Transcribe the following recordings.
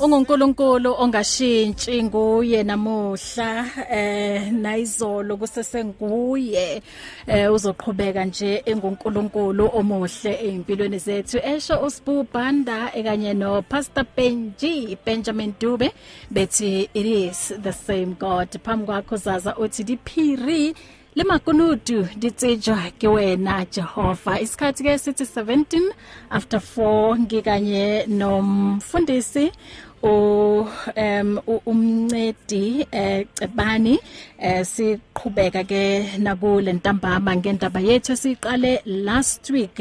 ungunkulunkulu ongashintshi nguye namuhla eh nayizolo kusesenguye eh uzoqhubeka nje engunkulunkulu omuhle empilweni zethu. Esho uSbu Banda ekanye no Pastor Benji Benjamin Dube bethi it is the same God. Phambi kwakho zaza uthi diphiri le makunutu ditsejwa ke wena Jehova. Isikhathi ke sithi 17 after 4 ngikanye nomfundisi o um umncedi eh cebani eh siqhubeka ke nakule ntambama ngendaba yethu siqale last week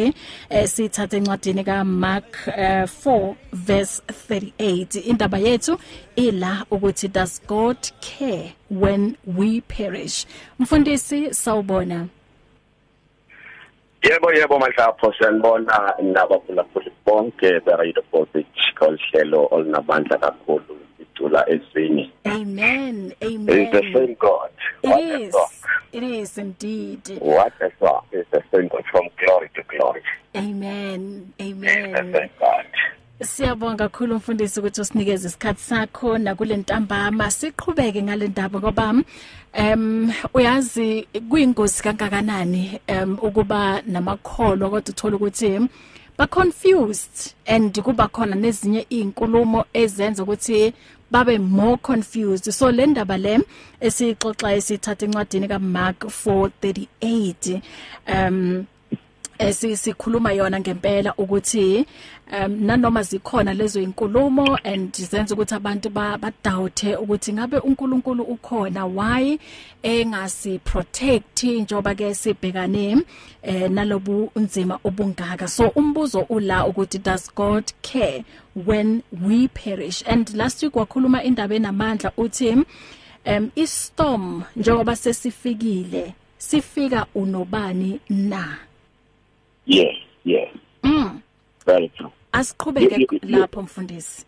eh sithathe encwadini ka Mark uh, 4 verse 38 indaba yethu ila ukuthi does God care when we perish? Mfundisi sawubona. Yebo yebo mhlapho siyanibona nabaphulaphuli bonke be Radio Voltage kolhlelo olunamandla kakhulu icula ezini Amen amen. It's the same God. It is. It is indeed. What a song It's the same God from glory to glory. Amen It's the amen. same God. Siyabonga kakhulu mfundisi ukuthi usinikeze isikhathi sakho nakule ntambama. Siqhubeke ngale ndaba ngoba em uyazi kuyingozi kangakanani em ukuba namakholwa kodwa uthola ukuthi ba confused and kuba khona nezinye izinkulumo ezenza ukuthi babe more confused. So le ndaba le esixoxa esithatha encwadini ka Mark 4:38 um esisikhuluma yona ngempela ukuthi um nanoma zikhona lezo inkulumo and zenza ukuthi abantu badoubt ukuthi ngabe uNkulunkulu ukhona why engasi protect njoba ke sibhekane eh nalobu unzima obungaka. So umbuzo ula ukuthi does God care when we perish? And last week wakhuluma indaba enamandla uthi um istorm njengoba sesifikile sifika unobani na? Yes yes Mm. very true Asiqhubeke lapho mfundisi.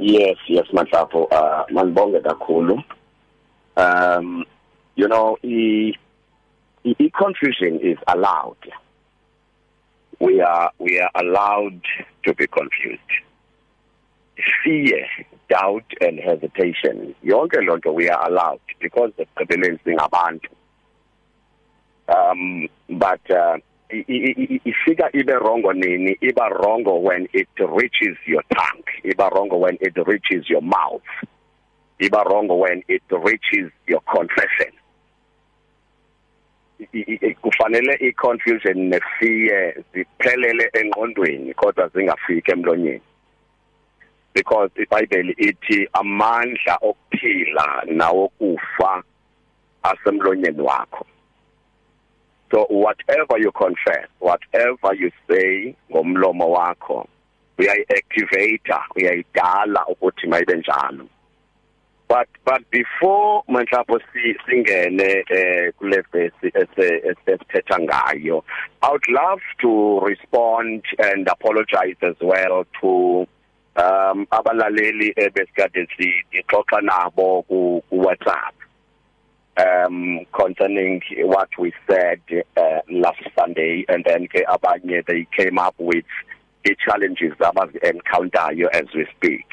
Yes, yes mhlapho uh manibonge kakhulu. Um you know, i i confusion is allowed. We are we are allowed to be confused. Fear, doubt and hesitation. Yonke lonto we are allowed because ekugqibeleni singabantu. Um but uh ifika ibe wrong nini iba wrong when it reaches your tongue iba wrong when it reaches your mouth iba wrong when it reaches your confession. Kufanele i-confusion ne-fear ziphelele engqondweni kodwa zingafiki emlonyeni. Because iBhayibheli ithi amandla okuphila nawokufa asemlonyeni wakho. So whatever you confess, whatever you say ngomlomo wakho, uyayiactivate, uyayidala ukuthi mayibe njalo. But but before mhlawumbe si singene eh kule verse esithetha ngayo, I would love to respond and apologize as well to um abalaleli ebesikade sixoxa nabo ku WhatsApp. Um concerning what we said uh, last Sunday and then ke abanye they came up with the challenges abazi encounter as we speak.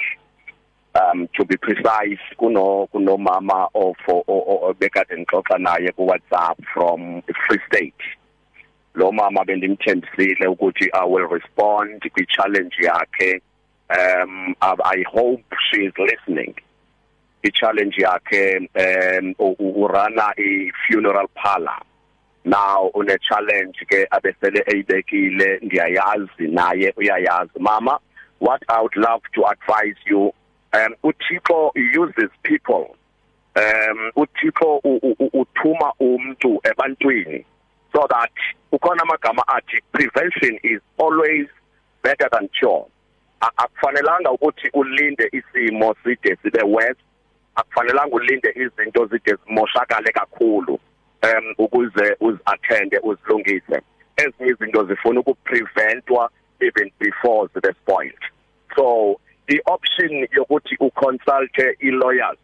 Um to be precise kuno kuno mama of obekade ngixoxa naye ku WhatsApp from Free State. Lo mama bendimthembisile ukuthi I will respond kwi challenge yakhe. Um I hope she is listening. I-challenge yakhe um urana i-funeral parlor. Now une challenge ke abesele eyibekile ngiyayazi naye uyayazi. Mama what i would love to advise you um uThixo uses people. Um uThixo uthuma umuntu ebantwini so that ukhona amagama athi prevention is always better than cure. Akufanelanga ukuthi ulinde isimo side sibe worse. Akufanelanga ulinde izinto zide zimoshakale kakhulu um ukuze uzattende uzilungise. Ezinye izinto zifuna ukupreventwa even before the spoiled so the option yokuthi uconsult i-lawyers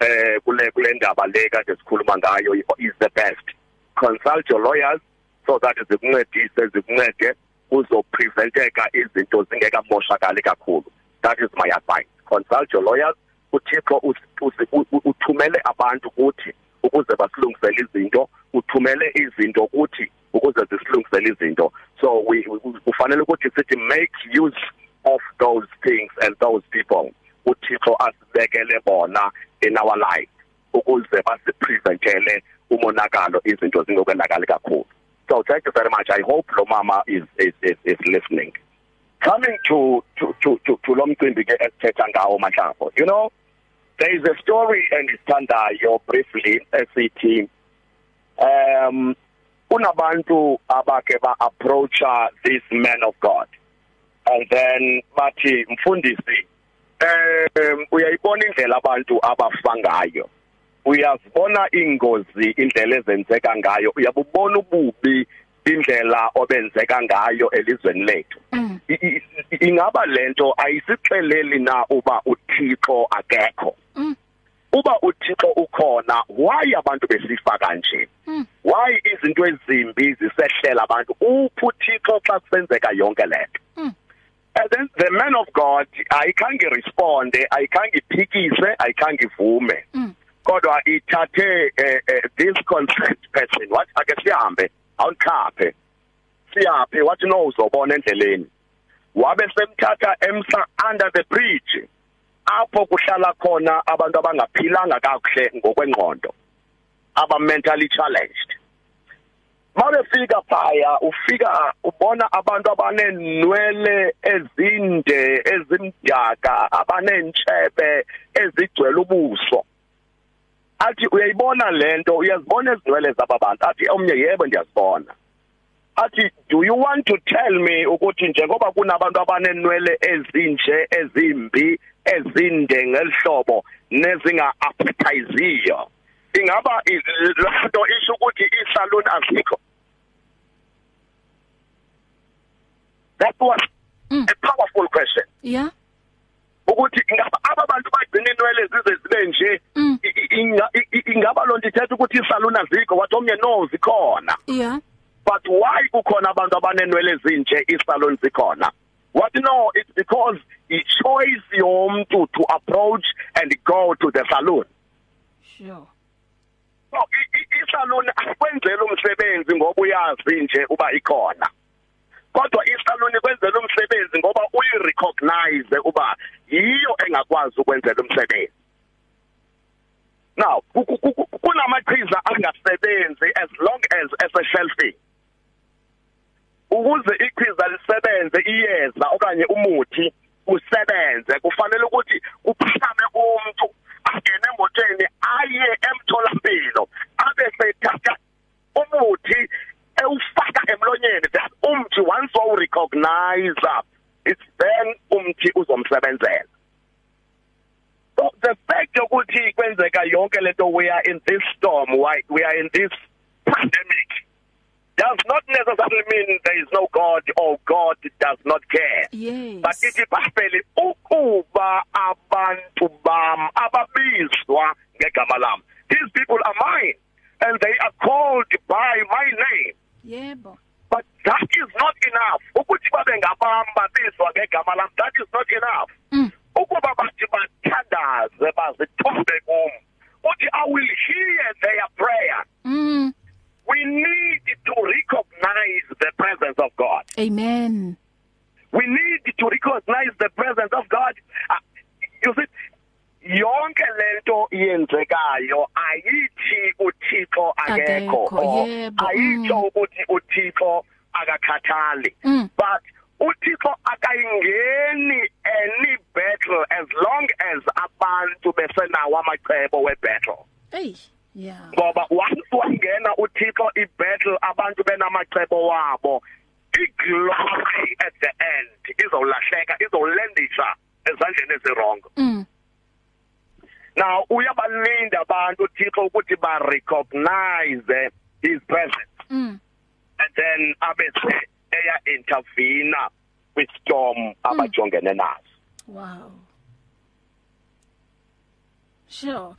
eh kule kule ndaba le kade sikhuluma ngayo is the best. Consult your lawyers so that zikuncedise zikuncede uzopreventeka izinto zingekamoshakali kakhulu. That is my advice. Consult your lawyers uthixo uthumele abantu kuthi ukuze basilungisele izinto uthumele izinto kuthi ukuze zisilungisele izinto. So we kufanele ukuthi sithi make use of those things and those people. Uthixo asibekele bona in our life ukuze basipreventele umonakalo izinto zingokwenzakala kakhulu. So thank you very much. I hope lo mama is is is, is listening. Coming to to to to, to lo mcimbi ke esithetha ngawo mahlafo you know? There is a story endithandayo briefly esithi um kunabantu abake ba approacha this man of god. And then bathi mfundisi um uyayibona indlela abantu abafa ngayo? Uyazibona ingozi indlela ezenzeka ngayo? Uyabubona ububi indlela obenzeka ngayo elizweni lethu? Mm. ingaba lento ayisixeleli na uba uThixo akekho. Mm. uba uThixo ukhona why abantu besifa kanje? Mm. why izinto ezimbi zisehlela abantu? Uphi uThixo xa kusenzeka yonke lento and then the man of god ayikhange responde ayikhange iphikise ayikhange ivume. Kodwa ithathe this concerned person wathi ake sihambe awukhaphe siyaphi wathi no uzobona endleleni. Wabe semthatha emsa under the bridge. Apho kuhlala khona abantu abangaphilanga kakuhle ngokwengqondo aba mentally challenged. Mabefika phaya ufika ubona abantu abanenwele ezinde ezimdaka abanentshebe ezigcwele ubuso. Athi uyayibona lento uyazibona ezinwele zababantu athi omnye yebo ndiyazibona. Athi do you want to tell me ukuthi njengoba kunabantu abanenwele ezinje ezimbi ezinde ngelihlobo nezinga appetiziyo ingaba lento isho ukuthi isalon azikho. That was mm. a powerful question. Yeah. Ukuthi ingaba ababantu bagcina inwele zize zibe nje mm. ingaba lonto ithetha ukuthi isaluna zikho wathi omnye no zikhona. Yeah. But why kukhona abantu abanenwele ezinje isalon zikhona? What no it's because i choice yomuntu to approach and go to the salon. Sure. So isalon akwenzela umsebenzi ngoba uyazi nje uba ikhona. Kodwa isaluni kwenzela umsebenzi ngoba uyirecognize uba yiyo engakwazi ukwenzela umsebenzi. Now kunamachiza angasebenzi as long as as a shelfing ukuze ichiza lisebenze iyeza okanye umuthi usebenze. Kufanele ukuthi uphakame umuntu angene emotweni aye emtholampilo abe sethatha umuthi ewufaka emlonyeni. That umthi once wawu recognize it's then umthi uzomsebenzela. So the fact ukuthi kwenzeka yonke lento we are in this storm we are in this pandemic does not necessarily mean there is no God or God does not care. Yes. But ithi baphele ukuba abantu bam ababizwa ngegama lam. These people are mine and they are called by my name. Yebo. But that is not enough. Ukuthi babe ngabam babizwa ngegama lam that is not enough. Mm. Ukuba bathi bathandaze bazithombe kum. Uthi I will hear their prayer. Mm. We need to recognize the presence of God. Amen. We need to recognize the presence of God. Uh, you see yonke lento yenzekayo ayithi uThixo akekho ayitsho mm. ukuthi uThixo akakhathali mm. but uThixo akayingeni any battle as long as abantu besenawo amacebo webattle hey yeah. Ngoba once wangena uThixo ibattle abantu benamacebo wabo. Iglory at the end izolahleka izolendisa ezandleni ezirong mm. now uyabalinda abantu uThixo ukuthi ba recognize his presence. Mm. and then abese eya intervene with storm abajongene nazo. Wow. Sure.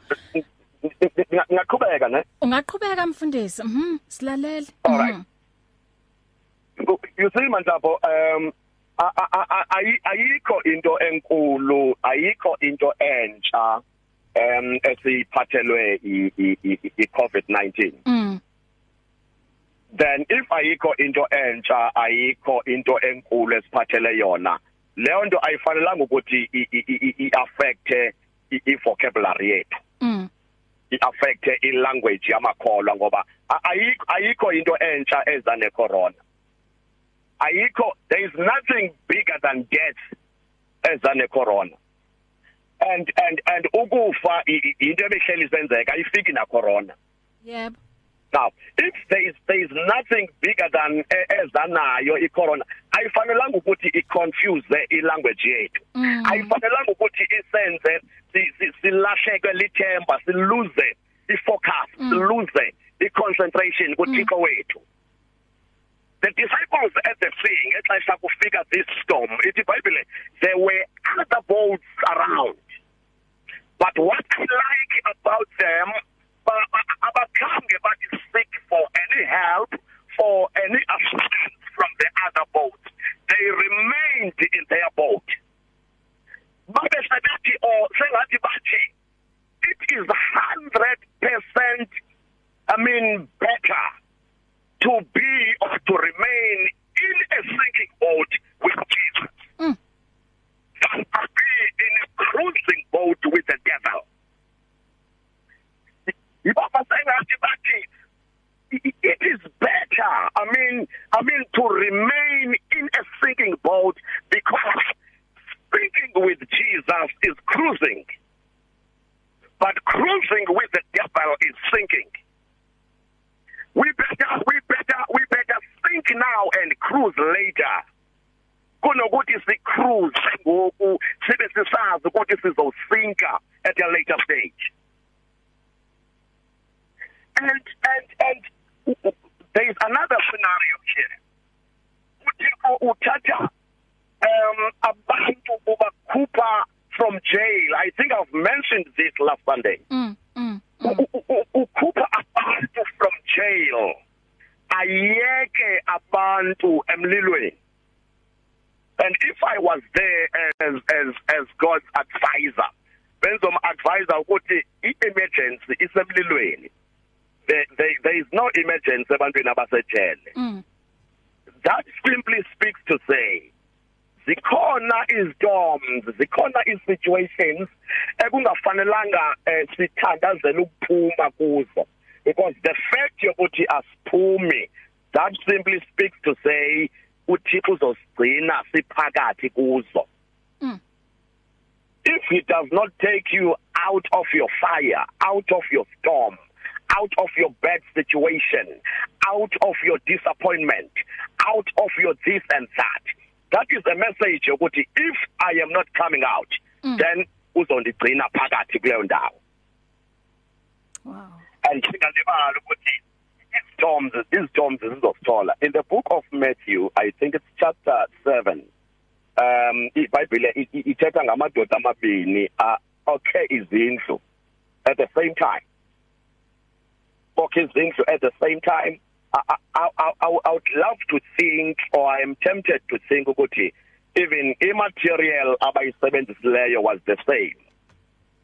Ngiyaqhubeka ne ungaqhubeka mfundisi mhm silalele all right you see mantapo um ayikho into enkulu ayikho into entsha em esiphathelwe i COVID-19 mm then if ayikho into entsha ayikho into enkulu esiphathele yona leyo nto ayifanelanga ukuthi i-affect i-vocabulary yethu mm i-affect i-language yamakholwa ngoba ayikho into entsha eza necorona. Ayikho there is nothing bigger than death eza necorona. And and and ukufa into ebehleli senzeka ayifiki na corona yep now if there is there is nothing bigger than ezanayo icorona ayifanelanga ukuthi iconfuse ilanguage yethu mm. ayifanelanga ukuthi isenze silahleke lithemba siluze ifocus mm. siluze iconcentration kuthixo mm. wethu the disciples at the sea ngexesha kufika this storm ithi bible there were other boats around but what i like about them abakhange bathi seek for any help for any assistance from the other boat they remained in their boat babe sebathi or sengathi bathi it is 100% i mean better to be or to remain in a sinking boat with Jesus mm. than to be in a cruising boat with the devil. Ibaba sengathi bathi it is better I mean I mean to remain in a sinking boat because sinking with Jesus is cruising. But cruising with the devil is sinking. We better we better we better think now and cruise later. Kunokuthi sicruise ngoku sibe sisazi ukuthi sizosinka at a later stage. And and and there is another scenario here. Uthixo uthatha um abantu ubakhupha from jail. I think i've mentioned this last sunday mm, mm, mm. ukhupha abantu from jail. Ayeke abantu emlilweni. And if i was there as as as god's advisor benzom advisor ukuthi i-emergency isemlilweni. There, there there is no emergency ebantwini abasejele mm. that simply speaks to say zikhona izstorms zikhona isituations ekungafanelanga eh, sithandazela ukuphuma kuzo because the fact yokuthi asiphumi that simply speaks to say uThixo uzosigcina siphakathi kuzo mm. if he does not take you out of your fire out of your storm out of your bad situation out of your disappointment out of your this and that. That is a message yokuthi if i am not coming out mm. then uzondigcina phakathi kuleyo ndawo. Wow. And singalibala ukuthi istorms istorms zizosithola. In the book of Matthew i think it's chapter 7 um iBhayibheli ithetha ngamadoda amabini okay izindlu at the same time. Okay izindlu at the same time. I, I, I, I would love to think or I am tempted to think ukuthi even immaterial abayisebenzisileyo was the same.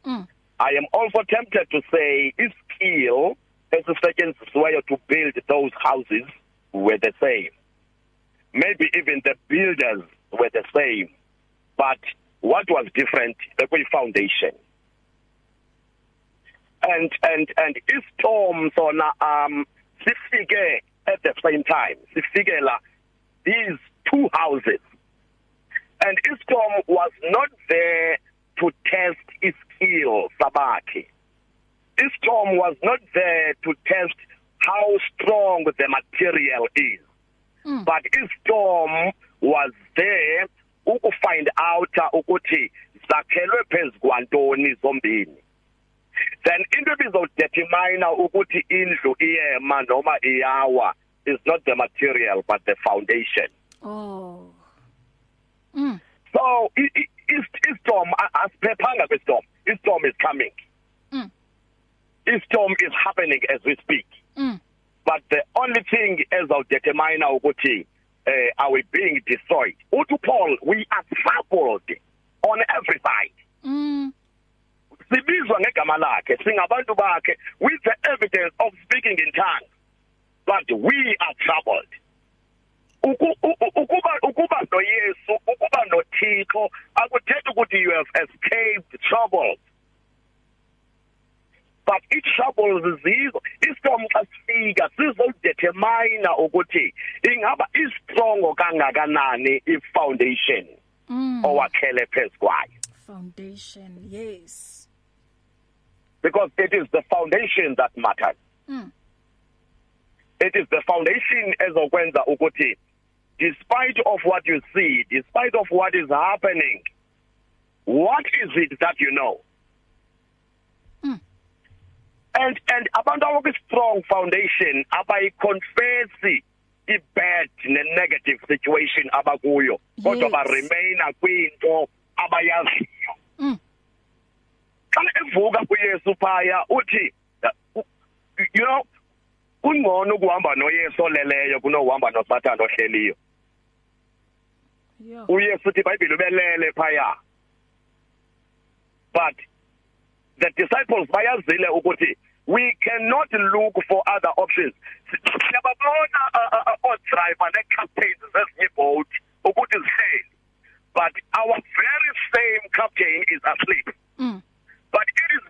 Mm. I am also tempted to say iskill esisetshenziswayo to build those houses were the same. Maybe even the builders were the same. But what was different? The foundation. And and and istorm sona um sifike at the same time sifikela these two houses and istorm was not there to test his skill sabakhe istorm was not there to test how strong the material is mm. but istorm was there uku find out ukuthi zakhelwe phezukwantoni zombini then into ebizodetermine ukuthi indlu iyema noma iyawa is not the material but the foundation. Oh. Mm. so istorm asiphephanga kwistorm istorm is coming. Mm. istorm is happening as we speak. Mm. but the only thing ezawudetermine ukuthi uh, are we being destroyed? Uthi Paul we are troubled on every side mm ngegama lakhe singabantu bakhe with the evidence of speaking in tongues. But we are troubled. Ukuba ukuba noYesu ukuba noThixo akuthethi ukuthi you have escaped troubles. But it troubles zizo istorm xa sifika sizodetermine ukuthi ingaba istrongo kangakanani ifoundation mm. owakhele phezukwayo foundation yes. Because it is the foundation that matters mm. it is the foundation ezokwenza ukuthi despite of what you see despite of what is happening what is it that you know mm. and and abantu abakwi strong foundation abayiconfess ibad ne-negative situation abakuyo kodwa Yes. ba remaina kwinto abayaziyo. Xa evuka kuyesu phaya uthi you know kungcono ukuhamba noyesu oleleyo kunohamba nosathane ohleliyo. Yo. Uyesu uthi ibhayibhile ubelele phaya. But the disciples bayazile ukuthi we cannot look for other options. Siyababona oodriver nee-captains zezinye iboat ukuthi zihleli but our very same captain is asleep mm but it is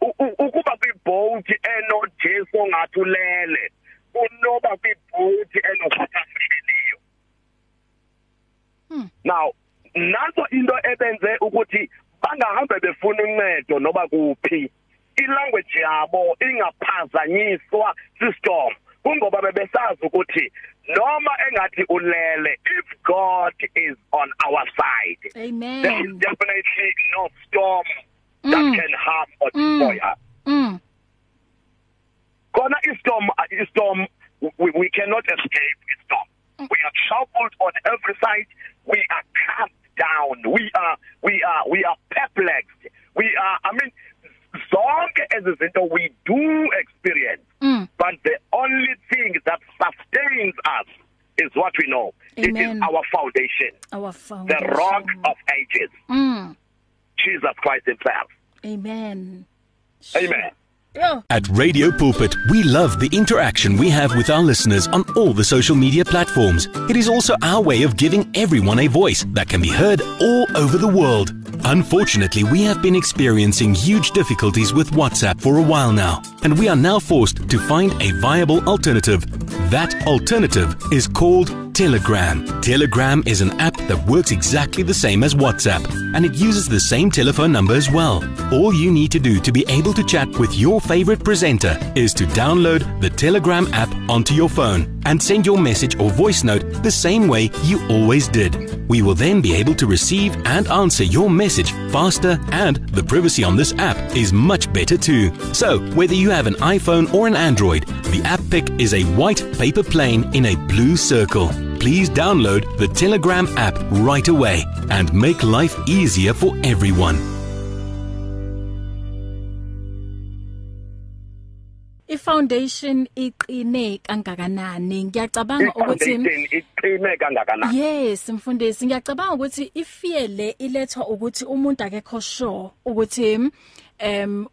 u- ukuba kwiboat enojesu ongathi ulele kunoba kwiboat enosathane ohleliyo Hmm. now nanso into ebenze ukuthi bangahambe befuna uncedo noba kuphi ilanguage yabo ingaphazanyiswa system kungoba bebesazi ukuthi noma engathi ulele if god is on our side there is amen definitely no storm that Mm. can harm or Mm. destroy us mm khona istorm istorm we, we cannot escape istorm we are trampled on every side we are cast down we are we are we are perplexed we are i mean zonke ezizinto we do experience mm but the only thing that sustains us is what we know it is Amen. our foundation our the foundation rock of ages mm jesus christ himself amen amen yo At Radio Pulpit, we love the interaction we have with our listeners on all the social media platforms. It is also our way of giving everyone a voice that can be heard all over the world. Unfortunately, we have been experiencing huge difficulties with WhatsApp for a while now, and we are now forced to find a viable alternative. That alternative is called Telegram. Telegram is an app that works exactly the same as WhatsApp, and it uses the same telephone number as well. All you need to do to be able to chat with your favorite presenter is to download the Telegram app onto your phone and send your message or voice note the same way you always did. We will then be able to receive and answer your message faster, and the privacy on this app is much better too. So, whether you have an iPhone or an Android, the app pic is a white paper plane in a blue circle. Please download the Telegram app right away and make life easier for everyone. ifoundation iqine kangakanani? Ngiyacabanga ukuthi iqine kangakanani? Yes mfundisi. Ngiyacabanga ukuthi ifear le ilethwa ukuthi umuntu akekho sure ukuthi em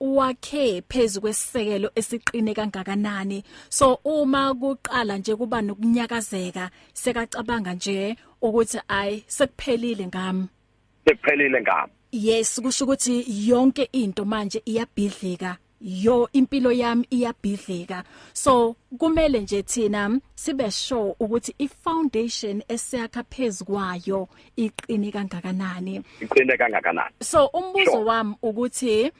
uwakhe phezulu kwesisekelo esiqine kangakanani. So uma kuqala nje kuba nokunyakazeka sekacabanga nje ukuthi ay sekuphelile ngami. Sekuphelile ngami. Yes kusho ukuthi yonke into manje iyabhidlika. Yo impilo yami iyabhidlika. So kumele nje thina sibe sure ukuthi ifoundation esiyakha phezukwayo iqine kangakanani. Iqine kangakanani. So umbuzo Sure. wami ukuthi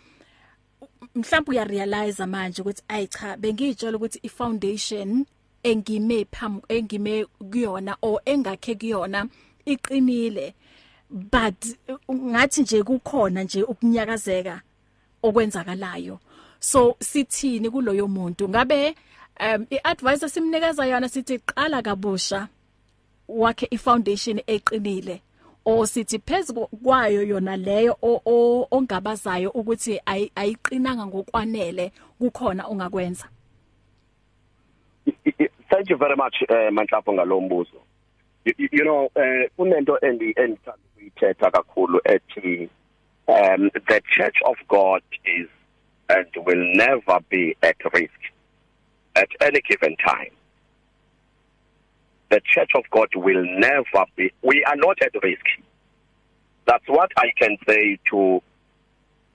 mhlawumbe uya realize manje ukuthi ayi cha bengijela ukuthi ifoundation engime phambi engime kuyona o engakhe kuyona iqinile but uh, ngathi nje kukhona nje ukunyakazeka okwenzakalayo. So sithini kuloyo muntu? Ngabe um iadvice simnikeza yona sithi qala kabusha wakhe ifoundation eqinile o sithi phezulu kwayo yona leyo ongabazayo ukuthi ayi- ayiqinanga ngokwanele kukhona ongakwenza? Thank you very much uh, Manhlapho ngalombuzo you, you know uh, kunento endi endithanda ukuyithetha kakhulu ethi um the church of god is and will never be at risk at any given time. The church of god will never be we are not at risk. That's what i can say to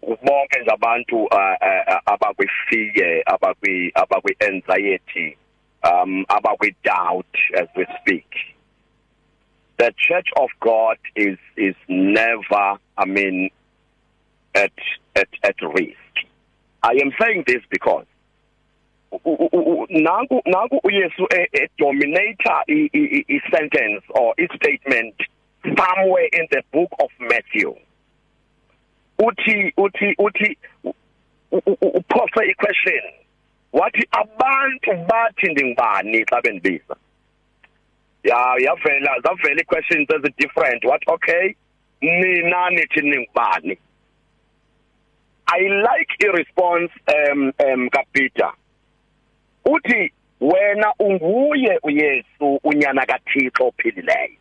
bonke nje abantu uh, uh, abakwi fear abakwi abakwi anxiety um abakwi doubt as we speak. The church of god is is never i mean at at at risk. I am saying this because nanku nanku uyesu e dominator i sentence or i statement somewhere in the book of matthew. Uthi uthi uthi upose iquestion wathi abantu bathi ndingubani xa bendibiza? Ya yavela zavela iquestions as different. What okay nina nithi ningubani? I like i response um um kaPeter. Uthi wena unguye uYesu unyana kaThixo ophilileyo.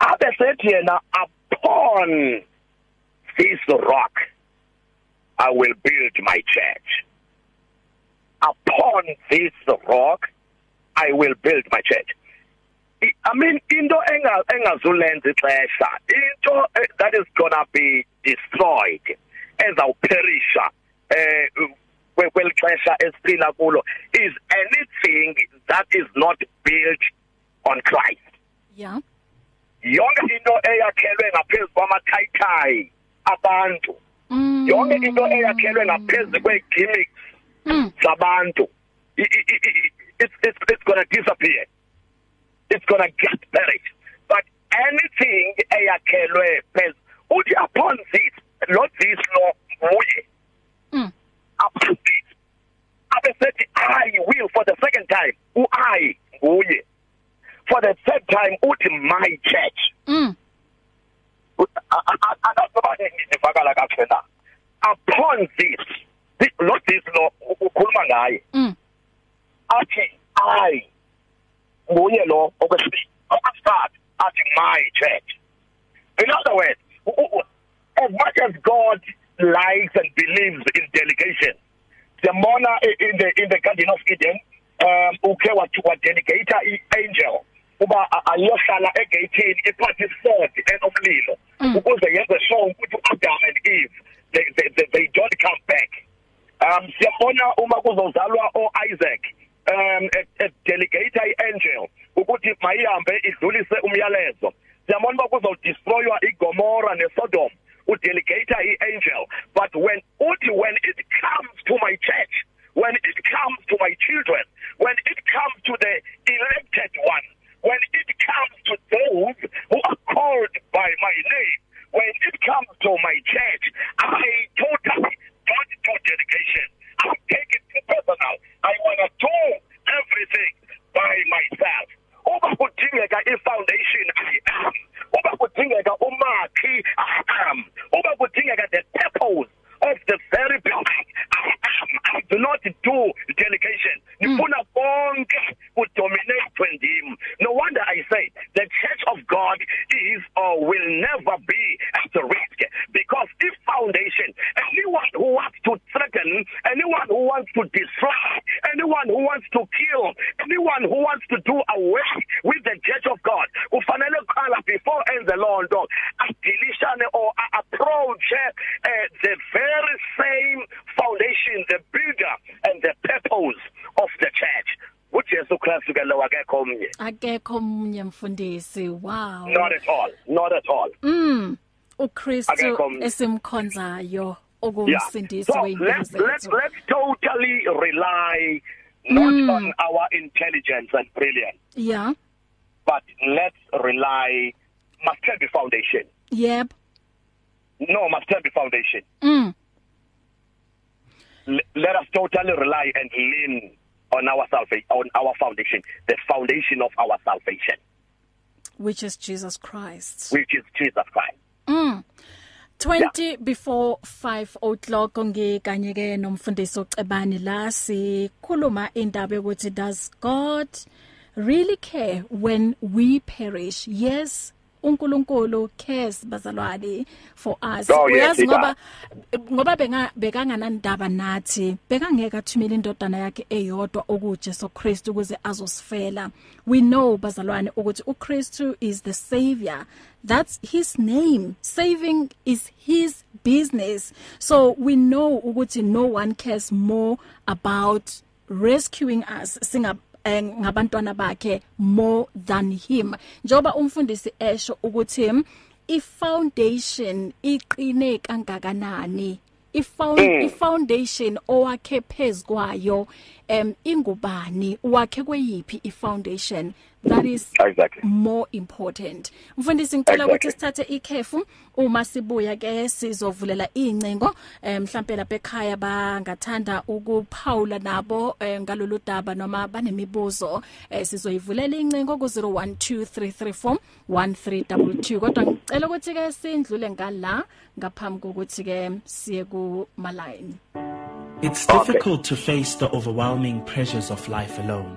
Abe sethi yena upon this rock I will build my church. Upon this rock I will build my church. I mean into enga engazulenza ixesha into eh, that is going to be destroyed. Ezawuperisha eh kwelixesha esiphila kulo is anything that is not built on Christ. Yeah yonke into eyakhelwe ngaphezulu kwamathayithayi abantu. Mm. yonke into eyakhelwe ngaphezulu kwegimmicks mm. zabantu it's it's it's going to disappear. It's going to get buried but anything eyakhelwe phezu uthi upon this not this law nguye. Mm. upon this abesethi i will for the second time u i nguye. For the third time uthi my church. Mm. Akasobani ngivakala kahle na. Upon this not this law ukhuluma ngaye. Mm. Athi i nguye lo okwesibili. Okwesithathu athi my church. In other words as much as god likes and believes in delegation siyambona in the in the garden of eden um ukhe wathi wa delegate i-angel uba ayohlala egate iphathi isodi enomlilo Mm. ukuze yenze sure ukuthi uAdam and Eve they, they, they, they don't come back. Um siyabona uma kuzozalwa oIsaac um delegate iangel ukuthi mayihambe idlulise umyalezo. Siyabona uba kuzodestroywa iGomora neSodom. Udelegate iangel but when uthi when it comes to my church when it comes to my children when it comes to the elected ones when it comes to those who are called by my name, when it comes to my church, I totally don't do dedication. I take it personal. I want to do everything by myself. Uba kudingeka i-foundation I am. Uba kudingeka umakhi I am. Uba kudingeka the purpose of the very building I am. I do not do delegation. Nifuna konke kudominate ndim. No wonder I say the church of God is or will never be at risk because if foundation, anyone who wants to threaten, anyone who wants to destroy, anyone who wants to kill, anyone who wants to do away with the church of God, ufanele kuqala before enze loo nto adilishane or approach uh, the very same foundation, the builder and the purpose of the church. uJesu Kristu ke lo akekho omnye akekho omunye mfundisi. Wow. Not at all. Not at all. Mm. uKristu esimkhonzayo yeah. okumsindisi so weimpilo let's let's let's totally rely not Mm. on our intelligence and brilliance yeah. but let's rely be foundation. Yep. No must have be foundation. Mm. L- let us totally rely and lean on our salvation on our foundation the foundation of our salvation. Which is Jesus Christ. Which is Jesus Christ. Mm. 20 yeah. before 5 o'clock ngikanye ke nomfundisi ocebani la sikhuluma indaba ukuthi does God really care when we perish? Yes uNkulunkulu cares bazalwane for us. Oh, uyazi yes, ngoba ngoba benga bekanganandaba nathi bekangeka thumela indodana yakhe eyodwa okuJesu Kristu ukuze azosifela. We know bazalwane ukuthi uKristu is the savior. That's his name. Saving is his business. So we know ukuthi no one cares more about rescuing us. Singa Eh, ngabantwana bakhe more than him. Njoba umfundisi esho ukuthi i foundation iqine kangakanani? Ifound mm. ifoundation owakhe phezukwayo em ingubani? Wakhe kweyiphi ifoundation? That is exactly. more important mfundisi ngicela ukuthi sithathe ikhefu uma sibuya ke sizovulela incingo mhlambe lapha ekhaya bangathanda ukuphawula nabo ngalolu daba noma banemibuzo sizoyivulela incingo ku 0123341322 kodwa ngicela ukuthi ke sindlule ngala ngaphambi kokuthi ke siye ku maline It's difficult okay. to face the overwhelming pressures of life alone.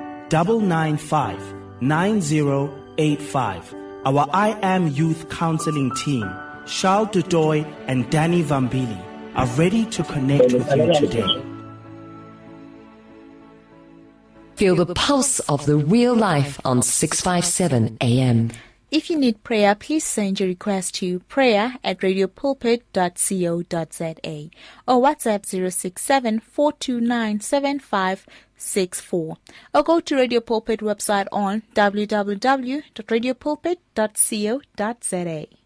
995 9085. Our I Am Youth Counseling team, Charles Dudoy and Danny Vambili, are ready to connect with you today. Feel the pulse of the real life on 657 AM. If you need prayer, please send your request to prayer at radiopulpit.co.za or WhatsApp 067-429-7564 or go to Radio Pulpit website on www.radiopulpit.co.za.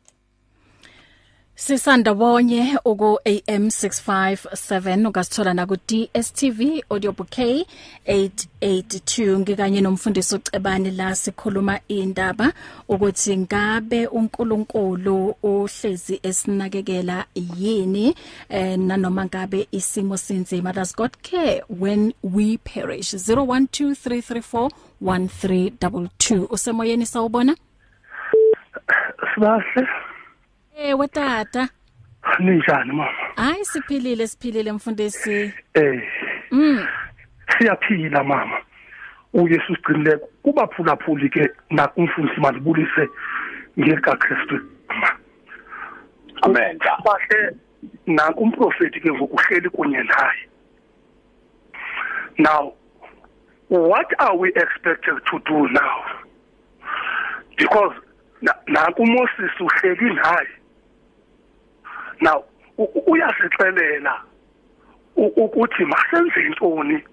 Sisanda bonye uku AM 657 ungasithola na ku DSTV audio bouquet 882 ngikanye nomfundisi ucebani la sikhuluma indaba ukuthi ngabe uNkulunkulu uhlezi esinakekela yini eh nanoma ngabe isimo sinzima. Does God care when we perish? 0123341322 usemoyeni sawubona? Sibahle. Ewe tata. Ninjani mama? Hayi siphilile siphilile mfundisi. Eh. Mm. Siyaphila mama. uYesu sigcinile kubaphulaphuli ke na umfundisi mandibulise ngeka Kristu. Amen. Bahle nanku umprofeti ke ngokuhleli kunye naye. Now what are we expected to do now? Because nanku Moses uhleli naye now uyasixelela ukuthi masenze intoni?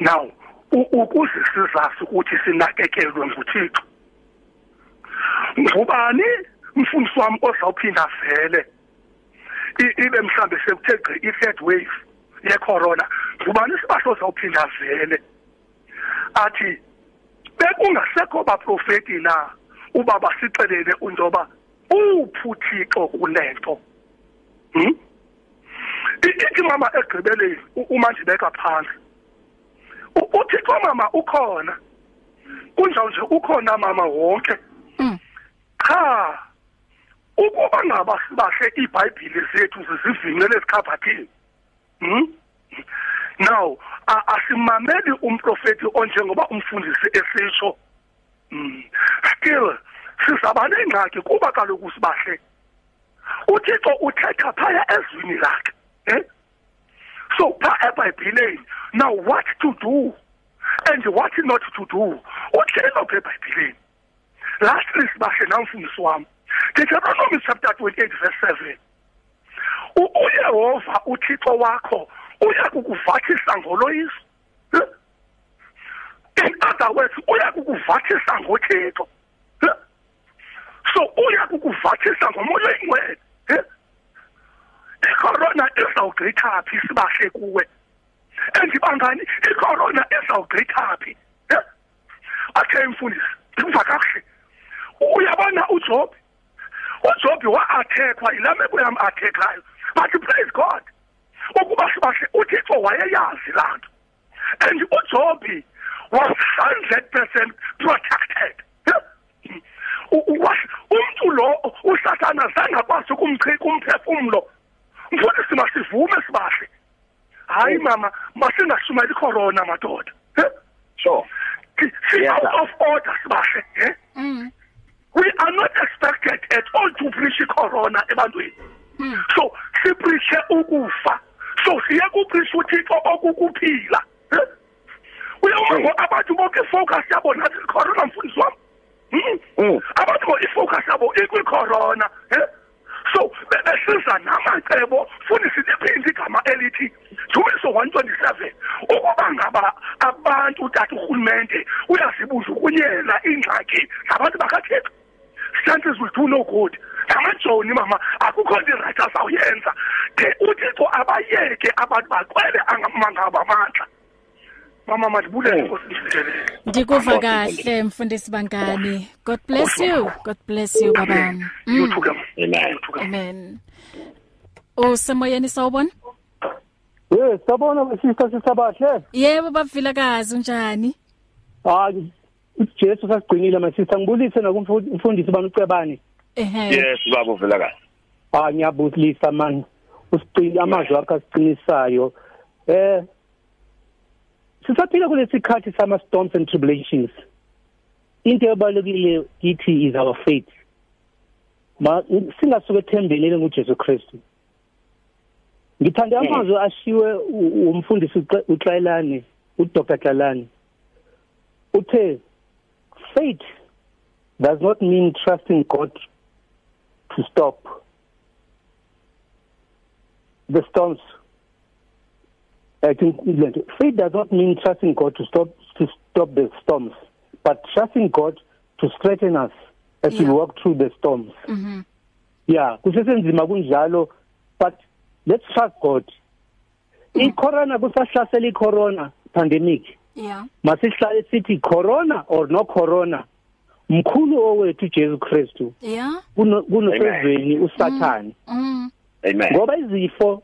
Now ukuze sizazi ukuthi sinakekelwe nguThixo. Ngubani mfundisi wami ozawuphinda vele ibe mhlambe sekuthe gqi i-third wave ye-corona ngubani sibasho ozawuphinda vele athi bekungasekho baprofeti na? Ubaba sixelele untoba uphuthixo kulento hm ithi mama egqibeleni uma ndibeka phansi uthixo mama ukhona kunjalo nje ukhona mama wonke. Hmm. cha ukuba ngaba sibahle iBhayibheli zethu zisivinqele esikhabathini? Hm now asimameli umprofeti onjengoba umfundisi esisho mm still sizaba nengxaki kuba kaloku sibahle? Uthixo uthetha phaya ezwini lakhe eh so pha eBhayibhelini now what to do? And what not to do? Uthixo eBhayibhelini lastly sibahle namfundisi wami. Deuteronomy chapter 28 verse 7 uYehova uthixo wakho uya kukuvathisa ngoloyiso in other words uya kukuvathisa ngothixo. So uya kukuvathisa ngomoya oyingcwele icorona izawugqitha phi sibahle kuwe? Andibangani icorona izawugqitha phi athe imfundisi kuva kakuhle. Uyabona uJob? uJob wa-attackwa ilameko yam attackhayo but praise God ukuba sibahle uThixo wayeyazi laa nto. And uJob was 100% protected. Umuntu lo usathana zangakwazi ukumchika umphefumulo mfundisi masivume sibahle. Hayi mama masingashumayeli corona madoda. Sure. Out of order sibahle mm. we are not expected at all to preach corona ebantwini. Mm. so sipreach ukufa. So siye kupreach uthixo okukuphila uyabona abantu bonke focus yabo nathi corona mfundisi wami abantu bo ifocus yabo ikwi corona eh so besiza namacebo futhi siphinde igama elithi Jumiso 127 ukuba ngaba abantu utata uhulumente uyazibuza ukunyela ingxaki zabantu bakaThixo. Chances will do no good amajoni mama akukho nto right azawuyenza. De uthixo abayeke abantu baqwele angamangaba amandla. Mama madibulele ndilele Ndikuva kahle mfundisi bangani. God bless you. God bless you baba. yothuka amen Amen. Usemoyeni sawubona? Yes, sabona besister sisabahle. Yebo bafilakazi unjani? Hayi uJesu sasigcinile my sister ngibulise nakumfundisi bamcebani. Ehhe. yes baba uvela kahle Ah ngiyabulisa man. Usigcina amazwi akho asiqinisayo. Eh Sisaphila kulesikhathi sama storms and tribulations. Into ebalekile kithi is our faith. Ma singasuke ethembelele nguJesu Kristu. Ngithanda amazwi ashiwe umfundisi uXa- uXayilane, uDr. Tlalane. Uthe faith does not mean trusting God to stop the storms. I think faith does not mean trusting God to stop to stop the storms, but trusting God to strengthen us as we Yeah. walk through the storms. Mhm. Yeah, kusesenzima kunjalo, but let's trust God. I-corona kusahlasela i-corona pandemic. Yeah. Masihlale sithi corona or no corona. Mkhulu owethu Jesu Kristu Yeah. kuno- kunosezweni usathani. Mm. amen Ngoba izifo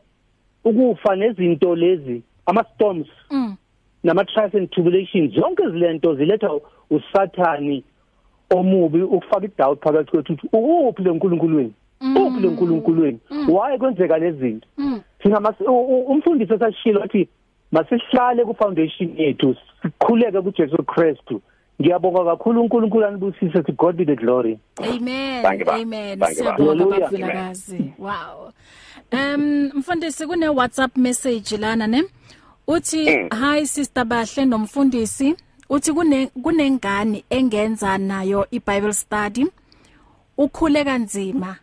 ukufa nezinto lezi ama storms Mm. nama trials and tribulations zonke zilento ziletha usathani omubi ukufaka idoubt phakathi kwethu ukuthi uphi le nkulunkuluweni uphi le nkulunkuluweni why kwenzeka lezi zinto? Mm. thina mas- u- u- umfundisi esashilo wathi masihlale ku foundation yethu sikhuleke kuJesu Kristu. Ngiyabonga kakhulu uNkulunkulu anibusise to God be the glory Amen. Amen. Siyabonga bafilakazi. Wow. Um mfundisi kune WhatsApp message lana ne. Uthi hi sister Bahle nomfundisi. Uthi kune kunengane engenza nayo iBible study. Ukhule kanzima.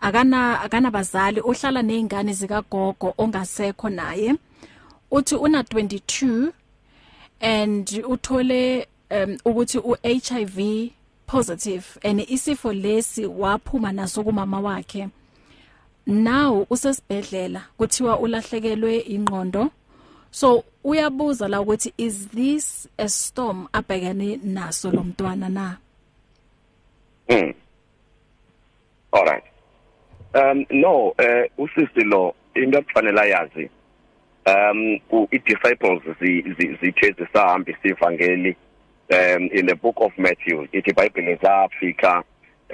Akana akana bazali uhlala nezingane zikagogo ongasekho naye. Uthi una 22 and uthole um ukuthi uHIV positive and isifo lesi waphuma naso kumama wakhe now usesibhedlela kuthiwa ulahlekelwe ingqondo so uyabuza la ukuthi is this a storm abhekane naso lo mntwana na Mm. All right. Um no, eh usisi lo into ekufanele ayazi. Um i-disciples zi zi- zithe zisahamba isivangeli um in the book of Matthew ithi iBhayibheli zafika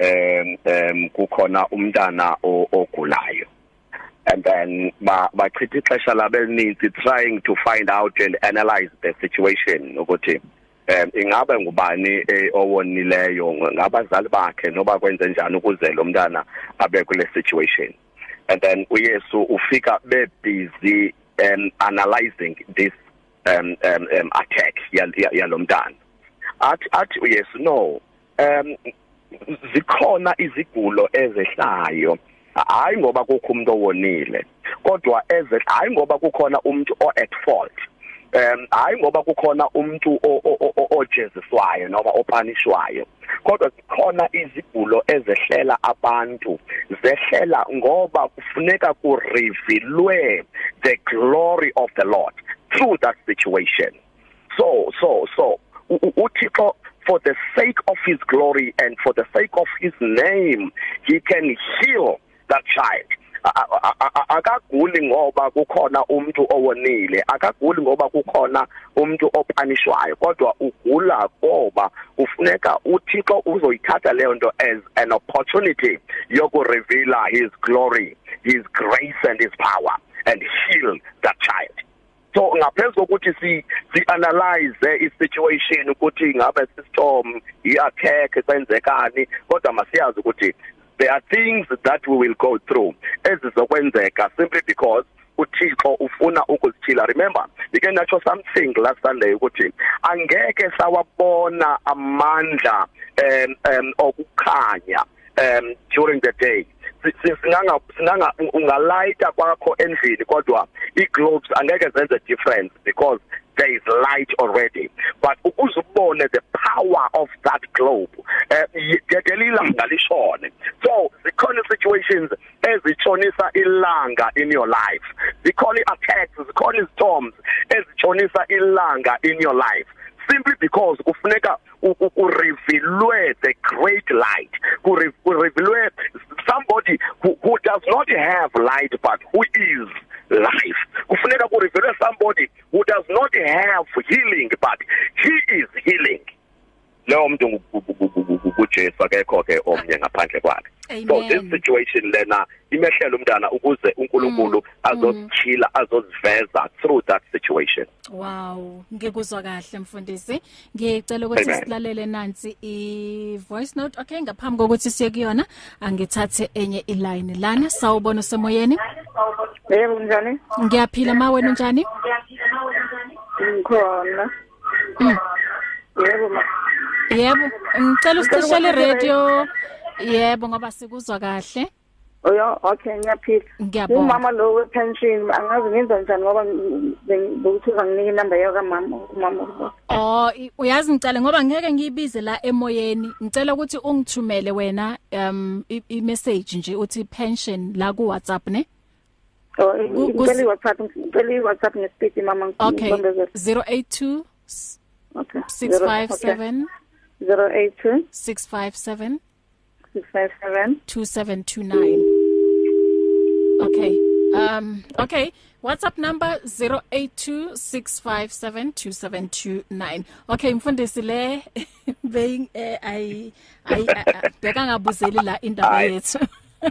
um um kukhona umntana ogulayo. And then ba bachitha ixesha labo elininzi trying to find out and analyze the situation ukuthi um ingabe ngubani eh, owonileyo ngabazali bakhe noba kwenze njani ukuze lo mntana abe kule situation. And then uyesu ufika be busy um analyzing this um um, um attack yal- ya- yalo mntana. Athi athi uyesu no. Um zikhona izigulo ezehlayo. Hayi ngoba kukho umuntu owonile kodwa eze hayi ngoba kukhona umuntu o at fault. Um hayi ngoba kukhona umuntu ojeziswayo noma opanishwayo. Kodwa zikhona izigulo ezehlela abantu zehlela ngoba kufuneka kurevealwe the glory of the Lord through that situation. So so so uthixo for the sake of his glory and for the sake of his name he can heal that child. Akaguli ngoba kukhona umuntu owonile akaguli ngoba kukhona umuntu opanishwayo kodwa ugula ngoba ufuneka uThixo uzoyithatha leyo nto as an opportunity yokureveal his glory his grace and his power and heal that child. So ngaphezulu kokuthi si si analyze i-situation ukuthi ngabe system i-attack senzekani kodwa masiyazi ukuthi there are things that we will go through ezizokwenzeka simply because uThixo ufuna ukuzithila. Remember ngike nacho something last sunday ukuthi angeke sawabona amandla um um okukhanya um during the day. Singanga singanga ungalayita kwakho endlini kodwa iglobes angeke zenze difference because there is light already. But ukuze ubone the power of that globe dedela ilanga lishone. So zikhona situations ezitshonisa ilanga in your life. Zikhona attacks zikhona storms ezitshonisa ilanga in your life. Simply because kufuneka kurevealwe the great light kurevealwe somebody who, who does not have light but who is life. Kufuneka kurevealwe somebody who does not have healing but he is healing. Leyo muntu kuJesu akekho ke omnye ngaphandle kwakhe. So this situation lena imehlela umntana ukuze uNkulunkulu mm, mm. azoziveza through that situation. Wow. Ngikuzwa kahle mfundisi. Ngicela ukuthi silalele nansi i voice note. Okay ngaphambi kokuthi siye kuyona angithathe enye iline. Lana sawubona usemoyeni? Yebo njani? Ngiyaphila ma wena njani ngikhona. Mm. yebo ma. Yebo, ngicela usicishele radio. Yebo ngoba sikuzwa kahle. Oyo, okay ngiyaphila. Ngiyabonga. Umama lo we pension angazi ngenza njani ngoba ngikuthuza nginike inamba yakhe mama umama. Oh, uyazi ngicela ngoba ngeke ngiyibize la emoyeni. Ngicela ukuthi ungithumele wena um i-message nje uthi pension la ku WhatsApp ne? Oh, ngicela i-WhatsApp, ngicela i-WhatsApp ngespeed mama ngibambezela. Okay. 082 Okay. 657 082 657 657 2729 Okay um okay WhatsApp number 0826572729 Okay mfundisi le being ay ay beka ngabuzeli la indaba yethu.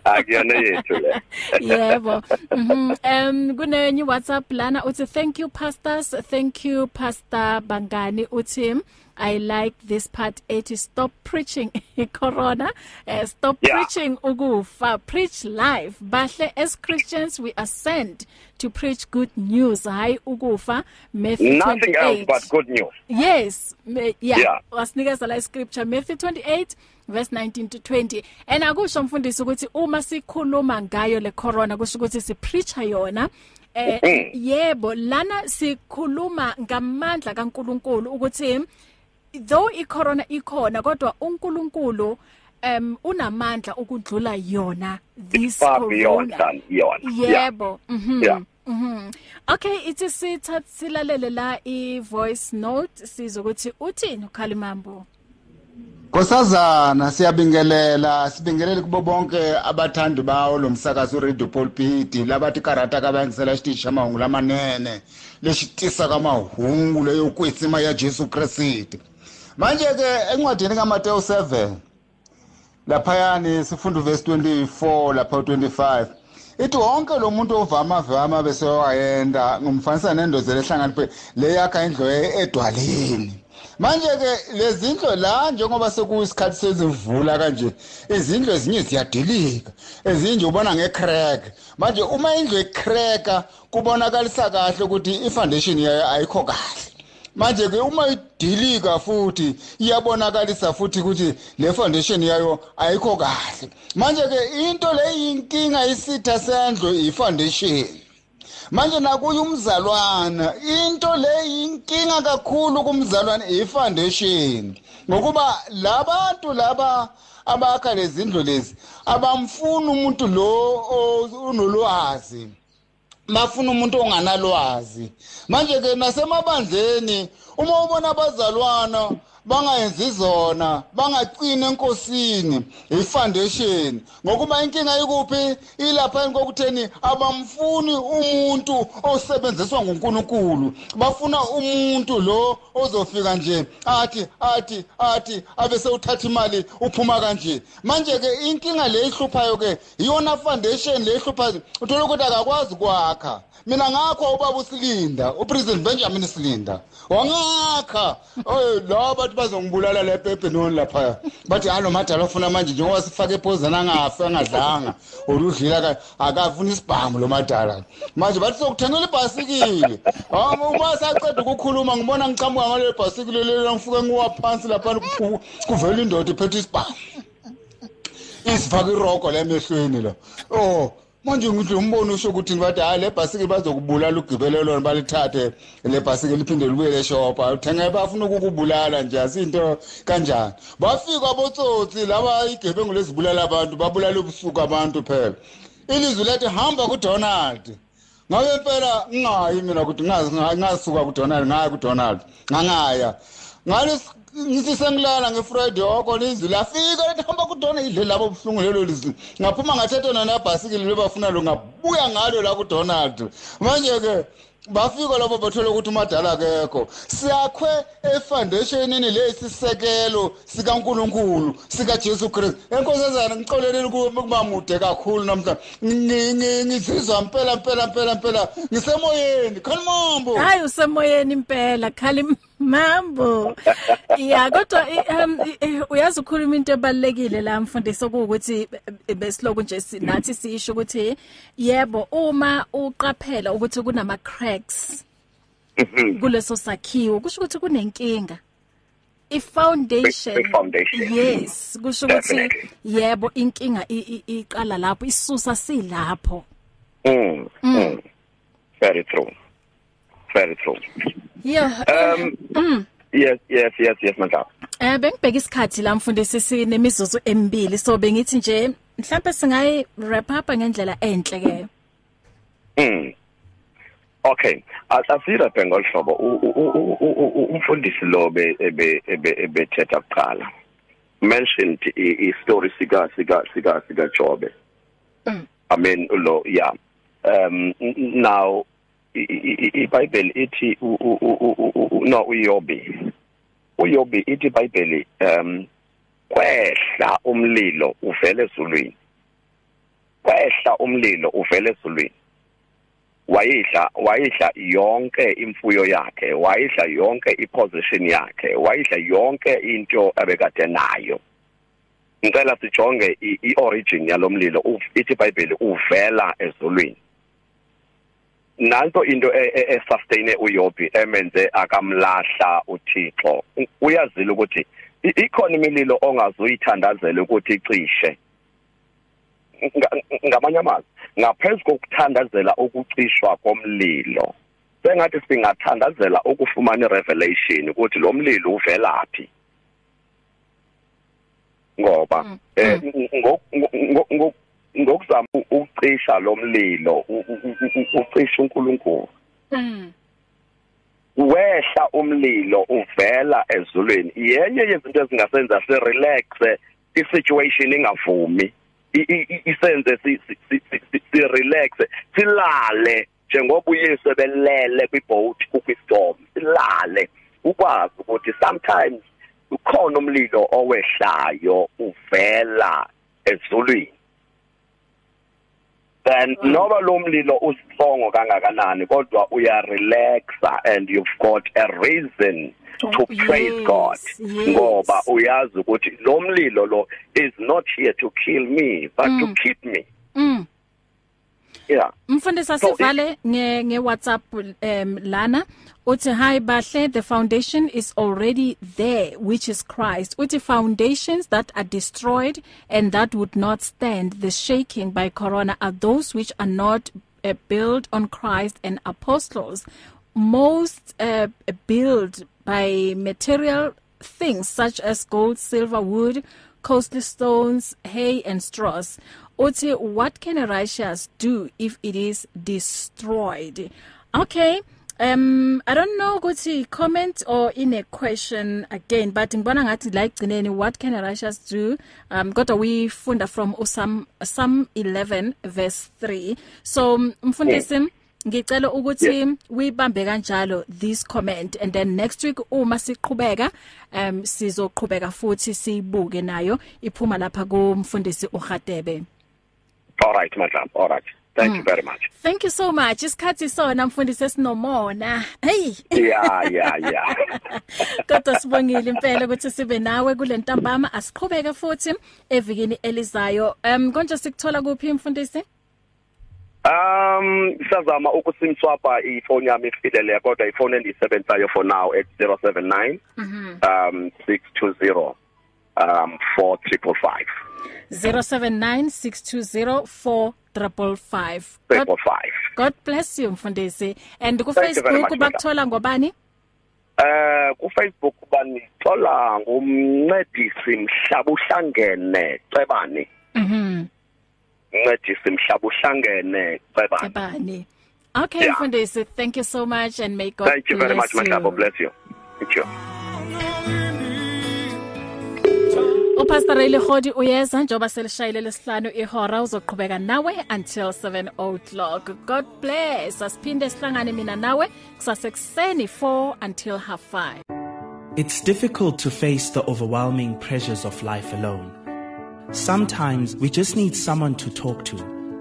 akuyona yethu le. Yebo mhm um kunenye WhatsApp lana uthi thank you pastors. Thank you pastor Bangani uthi I like this part. Ethi stop preaching corona uh, stop yeah. preaching ukufa. Preach life. Bahle as Christians we are sent to preach good news. Hayi ukufa Matthew Nothing 28 else but good news. Yes me, yeah, yeah. wasinikeza la scripture Matthew 28 verse 19 to 20 and akusho mfundisi ukuthi uma sikhuluma ngayo le corona kusho ukuthi si preacher yona eh yebo lana sikhuluma ngamandla kaNkuluNkulu ukuthi though icorona ikhona kodwa uNkulunkulu um unamandla ukudlula yona this corona. yebo. Mhm. Yeah. Mhm. Okay, ithi sithatha silalele la i voice note sizokuthi uthini ukhalimambo. Nkosazana siyabingelela. Sibingelele kubo bonke abathandi bawo lomsakazo Radio Pulpit labathi karata ka bangisela xitichi xa mahungu lamanene lexi tisa ka mahungu leyo kwetsima ya Jesu Kriste manje ke encwadini kaMateyu 7 laphayani sifunda verse 24 lapha 25 ithi wonke lo muntu ovama vama bese wayenda ngumfanisa nendoda lehlangana leyakha indlu edwaleni. Manje ke lezindlu la njengoba sekuyisikhathi sezivula kanje izindlu ezinye ziyadilika ezinye ubona ngecrack manje uma indlu ecracka kubonakalisa kahle ukuthi ifoundation yayo ayikho kahle. Manje ke uma idilika futhi iyabonakalisa futhi ukuthi le foundation yayo ayikho kahle. Manje ke into le inkinga isitha sendlo ifoundation. Manje nakuye umzalwana into le inkinga kakhulu kumzalwana i-foundation. Ngokuba labantu laba abakha lezi ndlu lezi abamfuni umuntu lo unolwazi. Bafuna umuntu onganalwazi. Manje-ke nasemabandleni uma ubona abazalwana bangayenzi zona bangaqini enkosini ifoundation. Ngokuba inkinga ikuphi? Ilapha kokutheni abamfuni umuntu osebenziswa nguNkulunkulu. Bafuna umuntu lo ozofika nje athi athi athi abese uthatha imali uphuma kanje. Manje ke inkinga le ihluphayo ke iyona foundation le ihluphayo uthola ukuthi akakwazi kwakha mina ngakho ubaba usilinda upresident Benjamin Silinda. Wangakha la bathi bazongibulala lepephenoni laphaya. Bathi halo madala ofuna manje njengoba sifake ephozana angafi angadlanga. Oludlila akafuna isibhamu lo madala. Manje bathi sokuthengela ibhasikile uma saceda ukukhuluma ngibona ngicamuka ngale bhasikile lelo ngifike ngiwa phansi lapha kuvela indoda iphethe isibhamu. Isifaka irogo lemehlweni la. Oh. Manje ngithi umbono usho ukuthi bathi hayi le bhasikili bazokubulala ugibele lona balithathe. Le bhasikili liphinde libuyele eshopha uthenga bafuna ukukubulala nje asinto kanjani? Bafika abotsotsi laba igebengu lezibulala abantu babulala ubusuku abantu phela. Ilizwi lethi hamba kuDonald. Ngabe impela ngingayi mina ukuthi ngasuka kuDonald ngaya kuDonald. Ngangaya. Ngale ngithi sengilala ngefriday oko lizwi lafika lethi hamba kudona idle labo buhlungu lelo lizwi. Ngaphuma ngathetha nona nebhasikili lebafuna lo ngabuya ngalo la kudonald. Manje-ke bafika labo bathola ukuthi umadala akekho. Siyakhwe efoundationini lesisekelo sikaNkuluNkulu sikaJesu Kristu. Enkosazana ngixoleleni kuba mude kakhulu namhlanje ngizizwa impela impela impela impela ngisemoyeni khalimambo hayi usemoyeni impela khalim mambo. Ya kodwa uyazi ukukhuluma into ebalekile la mfundisi okuwukuthi besiloku nje nathi sisho ukuthi yebo uma uqaphela ukuthi kunama cracks kuleso sakhiwo kusho ukuthi kunenkinga. Ifoundation. Yes kusho ukuthi yebo inkinga iqala lapho isusa silapho. Mm, mm. very true. Very true. Yeah um mm. yes yes yes yes mandla eh bengibheka isikhathi la mfundisi sinemizuzu emibili so bengithi nje mhlawumbe singayi wrap up ngendlela enhle ke. Mm. Okay. Asira bhengol hlobo umfundisi lo be ebethetha kuqala. Mentioned i story sika sika sika sika Jobe. I mean lo yeah. Um now iBhayibheli ithi no uyobi. uyobi ithi iBhayibheli um kwehla umlilo uvele ezulwini. Kwehla umlilo uvele ezulwini. Wayidla wayidla yonke imfuyo yakhe wayidla yonke iposition yakhe wayidla yonke into ebekade nayo. Ngicela sijonge iorigin yalomlilo ithi iBhayibheli uvela ezulwini. Nanto into esustaine uYobi emenze akamlahla uThixo. Uyazile ukuthi ikhona imililo ongazuyithandazela ukuthi icishe. Ngamanye amazwi ngaphezulu kokuthandazela ukucishwa komlilo sengathi singathandazela ukufumana irevelation ukuthi lo mlilo uvelaphi. Ngoba eh ngokuzama ukucisha lo mlilo ucisha uNkulunkulu. Wehla umlilo uvela ezulwini. Yenye yezinto ezingasenza si relax i-situation ingavumi. Isenze si si relax silale njengoba uYesu ebelele kwiboat kukwistorm silale. Ukwazi ukuthi sometimes ukhona umlilo owehlayo uvela ezulwini. Then noba lo mlilo usongo kangakanani kodwa uya relaxa and you've got a reason to praise yes, God ngoba uyazi ukuthi lo mlilo lo is not here to kill me but mm. to keep me. Yeah. Mfundisi asivale nge nge WhatsApp um lana uthi hi bahle the foundation is already there which is Christ. Uthi foundations that are destroyed and that would not stand the shaking by corona are those which are not uh, built on Christ and apostles. Most uh, built by material things such as gold silver wood costly stones hay and straws. Uthi what can a righteous do if it is destroyed? Okay Um I don't know ukuthi comment or in a question again but ngibona ngathi la igcineni what can a righteous do? Um kodwa we funda from Psalm Psalm 11 verse 3 so mfundisi yeah. ngicela ukuthi uyibambe kanjalo this comment and then next week uma siqhubeka um sizoqhubeka futhi siyibuke nayo iphuma lapha kumfundisi uHadebe All right madam all right Thank mm. you very much. Thank you so much. Isikhathi sona mfundisi esinomona. Hey. Yeah, yeah, yeah. Kodwa sibongile impela ukuthi sibe nawe kule ntambama asiqhubeke futhi evikini elizayo. Um konje sikuthola kuphi mfundisi? Um sizama ukusimswapa ifone yami ifilele kodwa ifone endiyisebenzayo for now at 079 mhm um 620 um 4555 0796204555 God bless you mfundisi. And ku Facebook bakuthola ngobani? Eh ku Facebook banithola ngumncedisi mhlaba uhlangene cebani. Mhm ncedisi mhlaba uhlangene cebani. Cebani. Okay yeah. mfundisi thank you so much and may God Thank you very much Mhlaba bless you. Thank you. Upastor Ray Lehodi uyeza njoba selishayile lesihlanu ihora uzoqhubeka nawe until 7 o'clock. God bless. Asiphinde sihlangane mina nawe kusase kuseni 4 until half 5. It's difficult to face the overwhelming pressures of life alone. Sometimes we just need someone to talk to,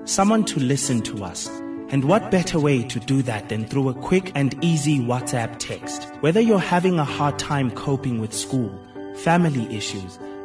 someone to listen to us. And what better way to do that than through a quick and easy WhatsApp text? Whether you're having a hard time coping with school, family issues,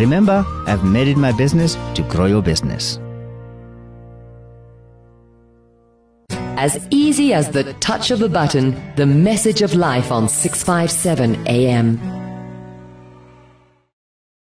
Remember, I've made it my business to grow your business. As easy as the touch of a button, the message of life on 657 AM.